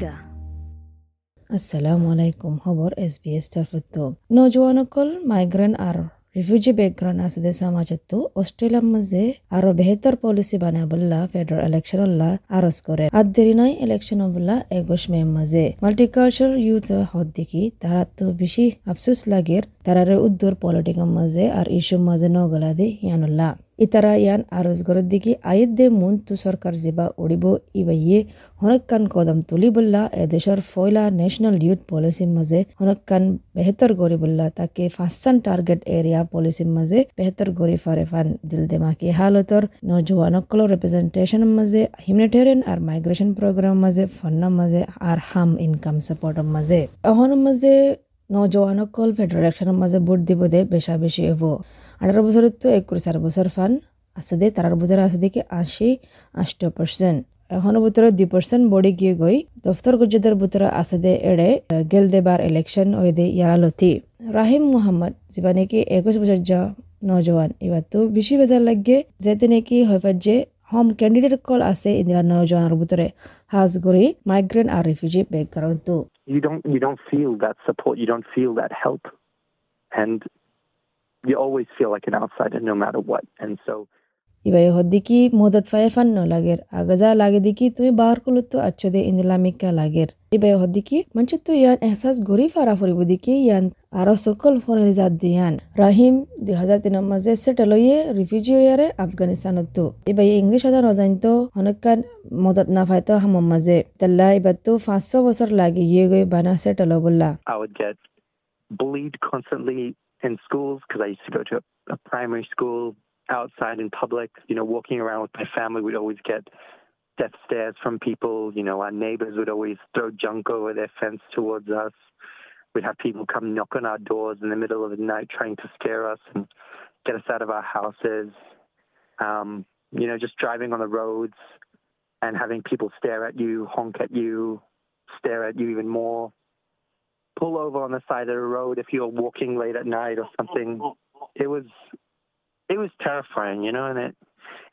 Riga. assalamu alaikum খবর SBS তরফতো নজওয়ানকল মাইগ্রেন্ট আর রিফিউজি ব্যাকগ্রাউন্ড আছে সমাজতো অস্ট্রেলিয়ার মাঝে আরও বেহতর পলিসি বানাবল্লা ফেডারেল ইলেকশন উল্লাহ আরজ করে। আর দেরি নাই ইলেকশন বল্লা একুশ মে মাঝে। মাল্টিকালচার ইউথ হদ দেখি তারা তো বেশি আফসোস লাগের তারারে উদ্দর পলিটিকের মাঝে আর ইস্যু মাঝে নগলা দে ইয়ানুল্লাহ। ইতারা ইয়ান আরজগরের দিকে আয়েদ দে মুন তু সরকার যেবা উড়িব ইবাইয়ে হনকান কদম তুলি বললা এদেশর ফয়লা ন্যাশনাল ইউথ পলিসির মাঝে হনকান বেহতর গরি বললা, তাকে ফাঁসান টার্গেট এরিয়া পলিসির মাঝে বেহতর গরি ফারে ফান দিল দেমাকি হালতর নজওয়ানকল রিপ্রেজেন্টেশন মাঝে হিউম্যানিটেরিয়ান আর মাইগ্রেশন প্রোগ্রাম মাঝে ফন্নার মাঝে আর হাম ইনকাম সাপোর্টের মাঝে। অহন মাঝে নজওয়ানকল ফেডারেল ইলেকশনের মাঝে ভোট দিব দে বেশা বেশি হব আঠারো বছরের তো এক করে চার বছর ফান আছে দে তারার ভিতরে আছে দেখি আশি আষ্ট পার্সেন্ট এখনও ভিতরে দুই পার্সেন্ট বড়ি গিয়ে গই দফতর গুজরাতের ভিতরে আছে দে এড়ে গেল দেবার ইলেকশন ওই দে ইয়ারালতি রাহিম মুহাম্মদ, যিবা নাকি একুশ বছর যা নজওয়ান এবার তো বেশি বেজার লাগে যেতে নাকি হইপার যে হোম ক্যান্ডিডেট কল আছে ইন্দিরা নজওয়ানের ভিতরে হাজ গড়ি মাইগ্রেন্ট আর রিফিউজি ব্যাকগ্রাউন্ড তো you don't you don't feel that support, you don't feel that help. And ইবাই হদ্দিকি মদত ফায়ে ফান ন লাগের আগাজা লাগে দিকি তুমি বার কলত তো আচ্ছ দে ইন্দিলামিকা লাগের। ইবাই হদ্দিকি মঞ্চ তো ইয়ান এহসাস গরি ফারা ফুরিব দিকি ইয়ান আরও সকল ফোনের জাত দিয়ান। রাহিম দুই হাজার তিনের মাঝে সেটেল হইয়ে রিফিউজি হইয়ারে আফগানিস্তানত ইবাই ইংলিশ হাজার নজাইন তো মদত না ফাইতো হামর মাঝে। তাল্লা এবার তো পাঁচশো বছর লাগে ইয়ে গই বানা সেটেল বললা I would get bullied constantly in schools because I used to go to a, a primary school outside in public. You know, walking around with my family, we'd always get death stares from people. You know, our neighbors would always throw junk over their fence towards us. We'd have people come knock on our doors in the middle of the night trying to scare us and get us out of our houses. Um, you know, just driving on the roads and having people stare at you, honk at you, stare at you even more pull over on the side of the road if you're walking late at night or something. It was it was terrifying, you know, and it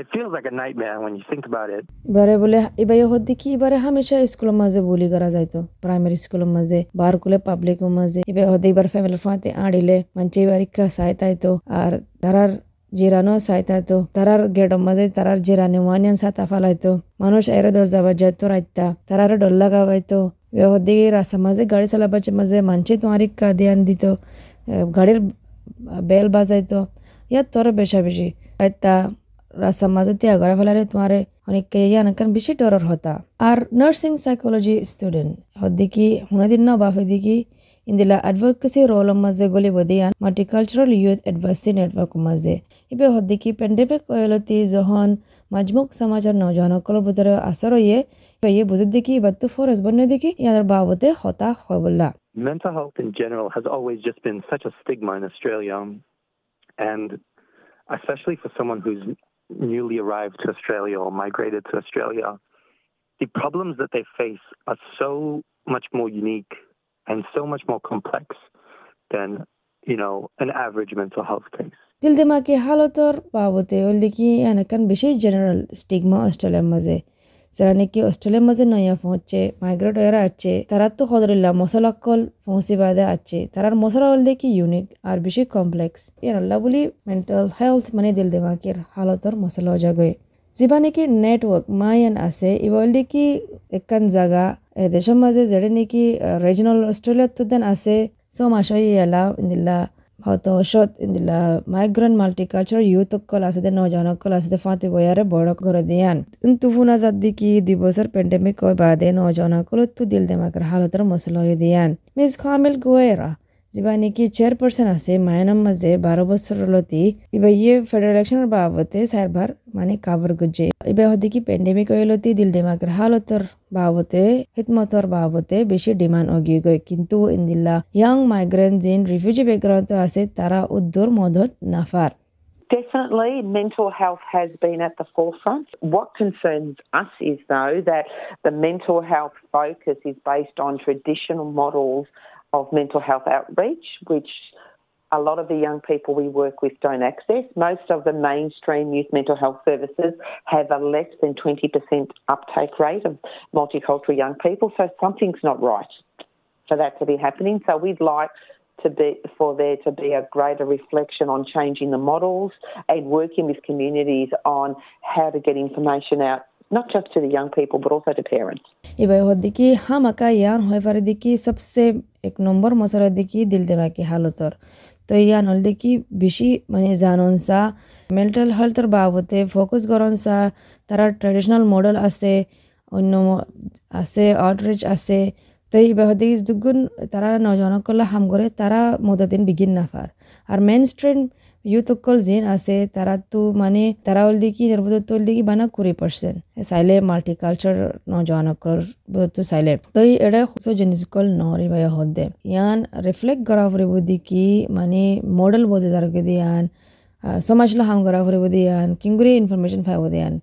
it feels like a nightmare when you think about it. এবারে বলে এবার হদ্দি কি এবারে হামেশা স্কুলের মাঝে বুলি করা যাইতো। Primary স্কুলের মাঝে বার কুলে পাবলিকের মাঝে। এবার হদ্দি এবার ফ্যামিলির ফাঁতে আড়িলে মানছে এবার ইকা সাইতাইতো আর তারার জিরানো সাইতাইতো তারার গেটের মাঝে তারার জিরানি ওয়ানিয়ান সাতা ফালাইতো। মানুষ এরে দরজা বাজাইতো রাইতা তারার ডর লাগাবাইতো হদ্দিকে রাস্তার মাঝে গাড়ি চালাবার মাঝে মানছে তোমার ইকা ধ্যান দিত গাড়ির বেল বাজাইতো। ইয়াত তোর বেশা বেশি। তা রাস্তার মাঝে তিয়া ঘরে ফেলারে তোমারে অনেককে ইয়ান কারণ বেশি ডরর হতা। আর নার্সিং সাইকোলজি স্টুডেন্ট হদ্দিকি হুনাদিন না বাফে দিকি ইন্দিলা অ্যাডভোকেসি রোলের মাঝে গলি বদিয়ান মাল্টিকালচারাল ইউথ অ্যাডভাইসি নেটওয়ার্ক মাঝে ইবে হদ্দিকি পেন্ডেমিক কয়লতি যখন মাজমুক সমাজের নজনসকলের ভিতরে আসর ইয়ে ইয়ে বুঝে দেখি এবার তো ফরেস বনে দেখি ইয়ার বাবদে হতা হয় বললা Mental health in general has always just been such a stigma in Australia, and especially for someone who's newly arrived to Australia or migrated to Australia, the problems that they face are so much more unique and so much more complex than, you know, an average mental health case. দিল দিমাকি হালতর বাবতে ওল দেখি এনাকান বেশি general stigma অস্ট্রেলিয়ার মাঝে যারা নাকি অস্ট্রেলিয়ার মাঝে নয়া পৌঁছে মাইগ্রেট হয়ে আছে তারা তো সদরিল্লা মশলাকল পৌঁছি বাদে আছে তারার মশলা হল দেখি ইউনিক আর বেশি কমপ্লেক্স আল্লাহ বলি মেন্টাল হেলথ মানে দিল দিমাকের হালতর মশলা জাগয় যিবা নাকি নেটওয়ার্ক মায়ান আছে ইবল দেখি একান জাগা দেশের মাঝে যেটা নাকি রিজনাল অস্ট্রেলিয়াত তো দেন আছে সো মাসই এলা ইন্দিল্লা হয়তো ওষুধ ইন্দিলা মাইগ্রেন্ট মাল্টিকালচার ইউথ কল আছে নজনকল আছে ফাঁতি বয়ারে বড় করে দিয়ান তুফুনা জাত দিকি দুই বছর প্যান্ডেমিক কয় বাদে নজনকল তু দিল দেমাকের হালতের মশলা হয়ে দিয়ান মিস খামিল গোয়েরা যিবা নাকি চেয়ারপারসন আছে মায়ানাম মাঝে বারো বছর লতি ইবা ইয়ে ফেডারেল ইলেকশনের বাবতে সারবার মানে কাবার গুজে ইবা হদি কি পেন্ডেমিক হইলতি দিল দিমাগের হালতর বাবতে হিতমতর বাবতে বেশি ডিমান্ড অগিয়ে গয় কিন্তু ইন্দিল্লা ইয়াং মাইগ্রেন্ট জিন রিফিউজি ব্যাকগ্রাউন্ড আছে তারা উদ্দর মদত নাফার Definitely, mental health has been at the forefront. What concerns us is, though, that the mental health focus is based on traditional models of mental health outreach, which a lot of the young people we work with don't access. Most of the mainstream youth mental health services have a less than 20% uptake rate of multicultural young people, so something's not right for that to be happening. So we'd like to be for there to be a greater reflection on changing the models and working with communities on how to get information out not just to the young people but also to parents. ये भाई होती कि हम अका यार এক নম্বর মশলা দেখি দিল দেমাকি হালতর। তো ইয়ান হল দেখি বেশি মানে জানন সা মেন্টাল হেলথের বাবদে ফোকাস করন সা তারা ট্রেডিশনাল মডেল আছে, অন্য আছে আউটরিচ আছে, তো এই বেহদি দুগুণ তারা নজনকলা হাম করে তারা মদদিন বিগিন নাফার আর মেন স্ট্রিম ইউথ অকল যেন আছে তাৰাতো মানে তাৰা উল্লি কি নিৰ্বত উল্লি কি বানা কুৰি পাৰ্চেণ্ট চাইলে মাল্টিকালচাৰ নজোৱানসকলৰ বহুতো চাইলে তই এটাই সুচ জিনিছকল নহৰি বাই সদে ইয়ান ৰিফ্লেক্ট কৰা ফুৰিব দি কি মানে মডেল বদে তাৰ দি আন সমাজলৈ হাম কৰা ফুৰিব দি আন কিংগুৰি ইনফৰমেশ্যন পাব দিয়ান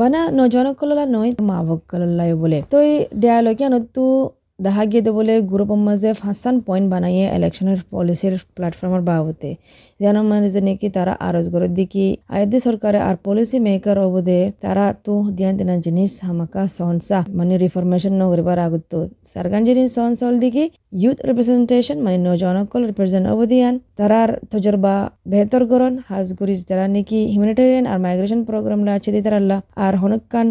বানা নজোৱানসকলা নহয় মাভকলাই বোলে তই দিয়ালৈকে আনতো দেখা গিয়ে বলে গ্রুপের মাঝে ফাঁসান পয়েন্ট বানাইয়ে ইলেকশনের পলিসির প্ল্যাটফর্মের বাবতে। যেন মানে নাকি তারা আরজ করে দিকি। আয়দি সরকারে আর পলিসি মেকার অবদে তারা তো দিয়ান তেনা জিনিস, হামাকা সনসা মানে রিফরমেশন নগরিবার আগত। সারগান জিনিস সনস হল দিকি ইউথ রিপ্রেজেন্টেশন মানে নজনকল রিপ্রেজেন্ট অবদিয়ান তারার তজরবা, বেহতর করন হাজ করিস তারা নাকি হিউম্যানিটেরিয়ান আর মাইগ্রেশন প্রোগ্রাম আছে দি তারা আর হনকান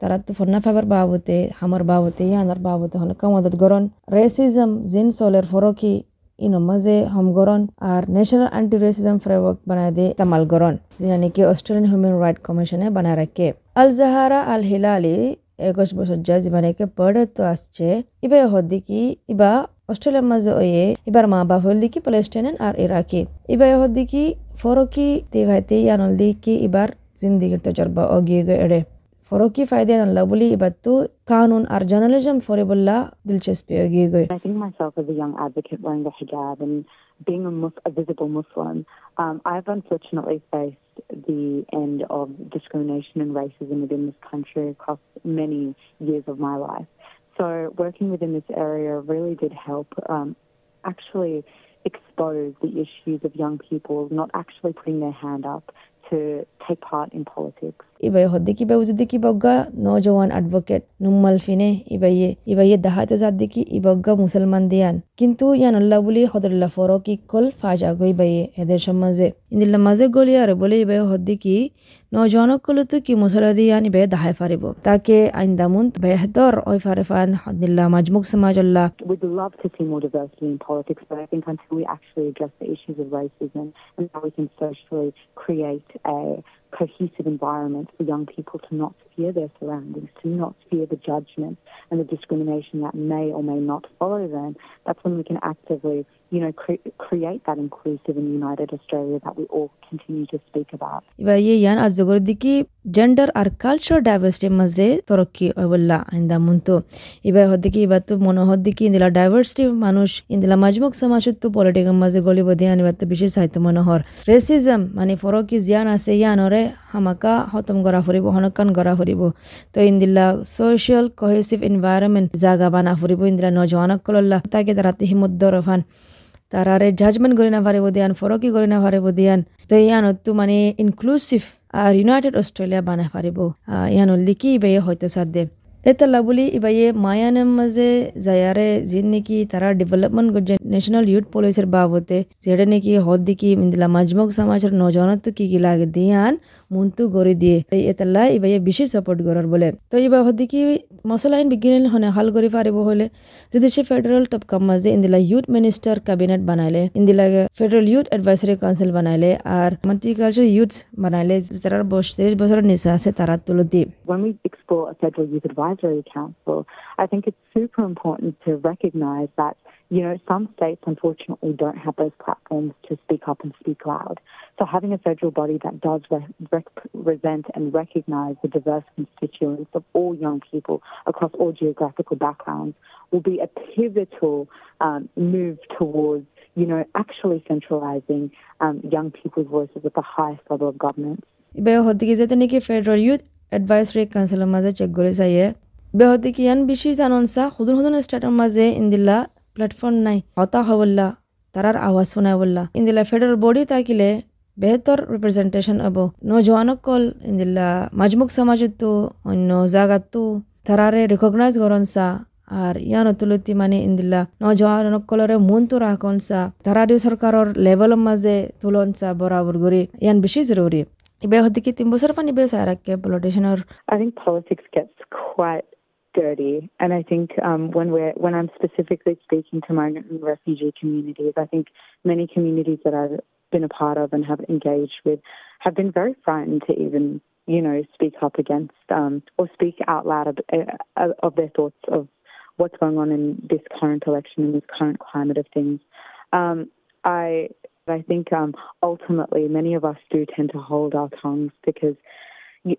তারা তো ফন্না ফাবার বাবতে হামার বাবতে ইয়ানার বাবতে হনকা মদত গরন রেসিজম জিন সোলের ফরকি ইনো মাঝে হম গরন আর ন্যাশনাল অ্যান্টি রেসিজম ফ্রেমওয়ার্ক বানায় দে তামাল গরন যেটা নাকি অস্ট্রেলিয়ান হিউম্যান রাইট কমিশনে বানায় রাখে আল জাহারা আল হিলালি একুশ বছর যা জীবনেকে পড়ে তো আসছে ইবা হদ্দিকি ইবা অস্ট্রেলিয়ার মাঝে ওয়ে এবার মা বাপ হল দিকি প্যালেস্টাইন আর ইরাকি ইবা হদ্দিকি ফরকি তে ভাইতে ইয়ানল দিকি এবার জিন্দিগির তজরবা অগিয়ে এড়ে فروکی فائدے and lovely بتو قانون اور journalism for الله دلچسپی ہوگی I think myself as a young advocate wearing the hijab and being a, Muslim, a visible Muslim um, I've unfortunately faced the end of discrimination and racism within this country across many years of my life. So working within this area really did help um, actually expose the issues of young people not actually putting their hand up to take part in politics. إبا يهدكي با وزدكي بوغا نوجوان أدفوكيت نمال فيني إبا يه إبا يه دهات زادكي إبا مسلمان ديان কিন্তু ইয়ান আল্লাহ বলি হদরুল্লাহ ফরক equal ফাজ আগো ইবাইয়ে এদের সমাজে। ইন্দিল্লা মাঝে গলি আর বলে ইবাই হদ্দিকি নজওয়ানক কলতো কি মুসলা দিয়ান ইবাই দাহাই ফারিব তাকে আইন দামুন বেহদর ওই ফারেফান হদিল্লা মাজমুক সমাজ আল্লাহ। We'd love to see more diversity in politics, but I think until we actually address the issues of racism and how we can socially create a cohesive environment for young people to not fear their surroundings, to not fear the judgment and the discrimination that may or may not follow them, that's when we can actively, you know, cre- create that inclusive and united Australia that we all continue to speak about. ইবাইয়ে ইয়ান আজগর দিকি gender আর culture ডাইভার্সিটির মাঝে তরক্কি অবল্লা আইন্দা মুন্তু ইবাই হদ্দিকি ইবা তো মনে হদ্দিকি ইন্দিলা diversity মানুষ ইন্দিলা মাজমুক সমাজত তো পলিটিকের মাঝে গলিব দিয়ে আনিবার তো বিশেষ সাহিত্য মনোহর রেসিজম মানে ফরকি জিয়ান আছে ইয়ানরে হামাকা হতম গড়া ফুরিব হনকান গড়া ফুরিব তো ইন্দিলা সোশিয়াল কহেসিভ এনভায়রনমেন্ট জাগা বানা ফুরিব ইন্দিলা নজওয়ানক কলল্লা তাকে তারা হিমত দরফান তারারে জাজমেন্ট করে না পারিব দিয়ান ফরকি করে না পারিব দিয়ান তো ইয়ানতো মানে ইনক্লুসিভ আর ইউনাইটেড অস্ট্রেলিয়া বানা পারিব ইয়ান লিখি বেয়ে হয়তো সাধ্যে এতলা বলি ইবাইয়ে মায়ানের মাঝে যায়ারে যিন নাকি তারা ডেভেলপমেন্ট করছে ন্যাশনাল ইউথ পলিসির বাবতে যেটা নাকি হদ দিকি মিন্দিলা মাজমক সমাজের নজনত কি কি লাগে দিয়ান মুন্তু গড়ি দিয়ে এই এতলা ইবাইয়ে বেশি সাপোর্ট করার বলে তো ইবা হদ দিকি মশলাইন বিজ্ঞান হনে হাল করে পারিব হলে যদি সে ফেডারেল টপকার মাঝে ইন্দিলা ইউথ মিনিস্টার ক্যাবিনেট বানাইলে ইন্দিলা ফেডারেল ইউথ অ্যাডভাইসারি কাউন্সিল বানাইলে আর মাল্টিকালচার ইউথ বানাইলে যারা তিরিশ বছরের নিচে আছে তারা তুলো দিয়ে When council, I think it's super important to recognise that you know, some states unfortunately don't have those platforms to speak up and speak loud. So having a federal body that does re- represent and recognise the diverse constituents of all young people across all geographical backgrounds will be a pivotal um, move towards, you know, actually centralising um, young people's voices at the highest level of governance. বেহদিকে যেতে নাকি federal youth advisory কাউন্সিলের মাঝে check করে চাইয়ে বেহদিকে ইয়ান বেশি জানন সা? হুদুন হুদুন স্টেটের মাঝে ইন্দিল্লা প্ল্যাটফর্ম নাই। হতা হবল্লা তারার আওয়াজ শোনা বললা ইন্দিলা ফেডারেল বডি তাকিলে বেহতর রিপ্রেজেন্টেশন হব। নজওয়ানকল ইন্দিলা মাজমুক সমাজতো অন্য জাগাতো তারারে রিকগনাইজ করনসা আর ইয়ান তুলতি মানে ইন্দিলা নজওয়ানকলরে মন তো রাখনসা তারারিও সরকারর লেভেলের মাঝে তুলনসা বরাবর করে। ইয়ান বেশি জরুরি। ইবে হদিকে তিন বছর পানি বেশ আর পলিটিশিয়ানের I think politics gets quite dirty, and I think um, when we're when I'm specifically speaking to migrant and refugee communities, I think many communities that I've been a part of and have engaged with have been very frightened to even you know speak up against um, or speak out loud of, uh, of their thoughts of what's going on in this current election and this current climate of things. Um, I I think um, ultimately many of us do tend to hold our tongues because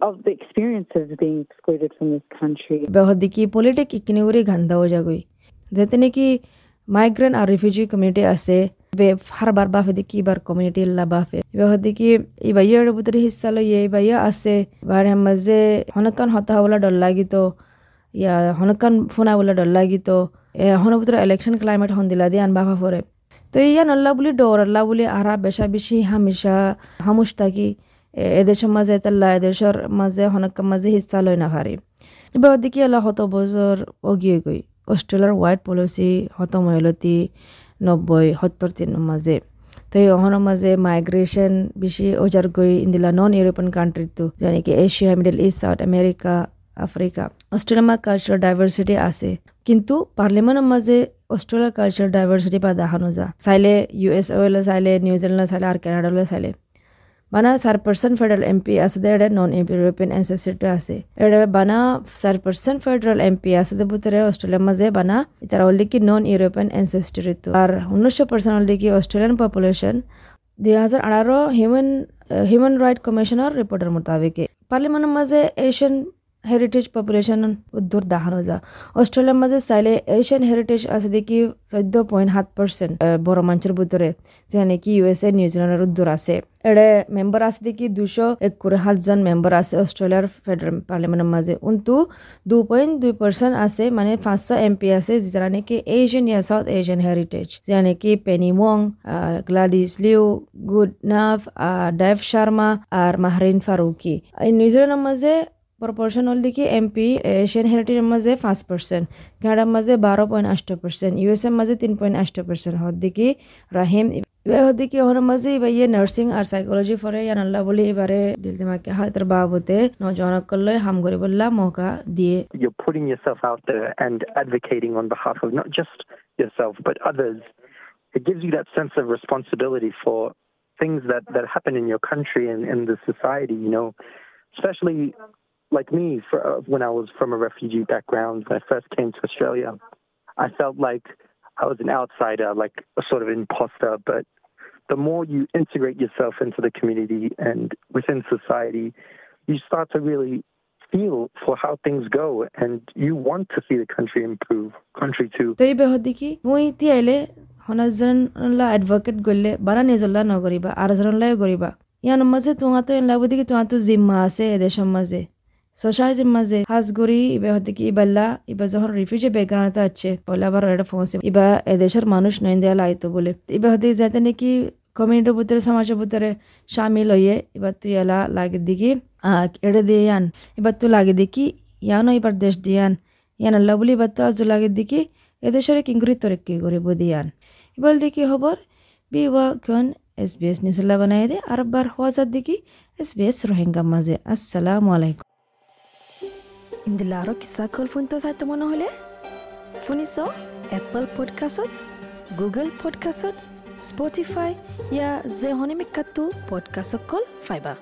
of politic ইকিনিগুৰি গান্ধা হৈ যাগৈ যেতে নেকি migrant আৰু refugee community আছে, বে হারবার বাফে দেখি এবার কমিউনিটি লা বাফে। এবার দেখি এই বাইয়ের বুতরে হিস্সা লই এই বাইয়া আছে বারে মাঝে হনকান হতা হবলা ডর লাগিত, ইয়া হনকান ফোনা বলে ডর লাগিত, এ হন বুতরে ইলেকশন ক্লাইমেট হন দিলা দিয়ে আন বাফা ফরে তো ইয়া নল্লা বুলি ডর আল্লাহ এদেশের মাঝে তাল্লা এদেশের মাঝে হনকার মাঝে হিস্সা লই না পারি এবার দেখি আল্লাহ হত বছর অগিয়ে গই। অস্ট্রেলিয়ার হোয়াইট পলিসি হত মহিলতি নব্বই, সত্তর তিনৰ মাজে তো এই অহনৰ মাজে মাইগ্ৰেশ্যন বেছি ওজাৰ গৈ ইন্দিলা নন ইউৰোপিয়ান কাণ্ট্ৰিটো যেনেকৈ Asia middle east south America Africa অষ্ট্ৰেলিয়াৰ কালচাৰ ডাইভাৰ্চিটি আছে। কিন্তু পাৰ্লিমেণ্টৰ মাজে অষ্ট্ৰেলিয়াৰ কালচাৰ ডাইভাৰ্চিটি পৰা দেখা নোযা চাইলে ইউ এছ অ'লৈ চাইলে নিউজিলেণ্ডলৈ চাইলে আৰু কেনাডালৈ চাইলে। বানা চাৰ পাৰ্চেণ্ট ফেডাৰেল এম পি আছে দে নন ইউৰোপিয়ান এনসেসিটি আছে এডে বানা পাৰ্চেণ্ট ফেডারেল এম পি আছে বুতরে অস্ট্রেলিয়ার মাঝে বানা ইতারা অলরেডি নন ইউরোপিয়ান এনসেস্টরিটো আর উনিশশো পার্সেন্ট কি অস্ট্রেলিয়ান পপুলেশন দুই হাজার আঠারো হিউম্যান হিউম্যান রাইট কমিশনের রিপোর্টের মোতাবেকে পার্লিমেন্টের মাঝে এশিয়ান হেরিটেজ পপুলেশন উদ্দূর দেখানো যা অস্ট্রেলিয়ার মাঝে চাইলে এশিয়ান হেরিটেজ আছে দেখি চৈধ্য পয়েন্ট সাত পার্সেন্ট বড় মানুষের ভিতরে যে নাকি ইউ এস এ নিউজিল্যান্ডের উদ্দূর আছে। এড়ে মেম্বার আছে দেখি দুশো একুরে সাতজন মেম্বার আছে অস্ট্রেলিয়ার ফেডারেল পার্লামেন্টের মাঝে কিন্তু দু পয়েন্ট দুই পার্সেন্ট আছে মানে পাঁচশো এম পি আছে যারা নাকি এশিয়ান ইয়া সাউথ এশিয়ান হেরিটেজ যারা নাকি Penny Wong Gladys Liu good নাফ ডেভ শর্মা আর মাহরিন ফারুকি এই নিউজিল্যান্ডের মাঝে প্রপোর্শনাল দিকে এমপি এশিয়ান হেরিটেজের মাঝে পাঁচ পার্সেন্ট কানাডার মাঝে বারো পয়েন্ট আষ্ট পার্সেন্ট ইউএসএর মাঝে তিন পয়েন্ট আষ্ট পার্সেন্ট হদ দিকে রাহিম হদিকে ওখানে মাঝে এবার ইয়ে নার্সিং আর সাইকোলজি ফরে ইয়ান আল্লাহ বলে এবারে দিল দিমাকে হাতের বাবতে নজনক করলে হাম করে বললা মৌকা দিয়ে You're putting yourself out there and advocating on behalf of not just yourself but others. It gives you that sense of responsibility for things that, that happen in your country and in the society, you know, especially like me, for, uh, when I was from a refugee background, when I first came to Australia, I felt like I was an outsider, like a sort of imposter. But the more you integrate yourself into the community and within society, you start to really feel for how things go and you want to see the country improve, country too. তো এই বেহদিকি মই তিয়াইলে হনাজনলা advocate গলে বানা নিজল্লা নগরিবা আর জনলাই গরিবা ইয়ান মাঝে তোমা তো এনলা বুদিকে তোমা তো জিম্মা আছে এদেশের মাঝে সোসাইটির মাঝে হাজগরি ইবা হতে কি ইবাল্লা ইবা যখন রিফিউজি ব্যাকগ্রাউন্ড আছে পয়লা বার এটা ফোনসে ইবা এদেশের মানুষ নয় দেয়া লাইতো বলে ইবা হতে যাতে নাকি কমিউনিটির ভিতরে সমাজের ভিতরে সামিল হইয়ে এবার তুই এলা লাগে দিকি এড়ে দিয়ে ইয়ান এবার তুই লাগে দেখি ইয়ানো এবার দেশ দিয়ান ইয়ান আল্লাহ বলি এবার তো আজ লাগে দিকি এদেশের কিংগুরি তরক্কি করিব দিয়ান এবার দেখি খবর বি ওয়া খন এস বি এস নিউজুল্লাহ বানাই দে আর বার হওয়া দেখি এস বি এস রোহিঙ্গা মাঝে আসসালামু আলাইকুম ইন্দিলা আৰু কিছা কল ফোনটো চাই তোমাৰ নহ'লে? শুনিছ এপল পডকাষ্টত গুগল পডকাষ্টত স্পটিফাই ইয়াৰ জে হনিমিকাটো পডকাষ্টক কল পাইবা।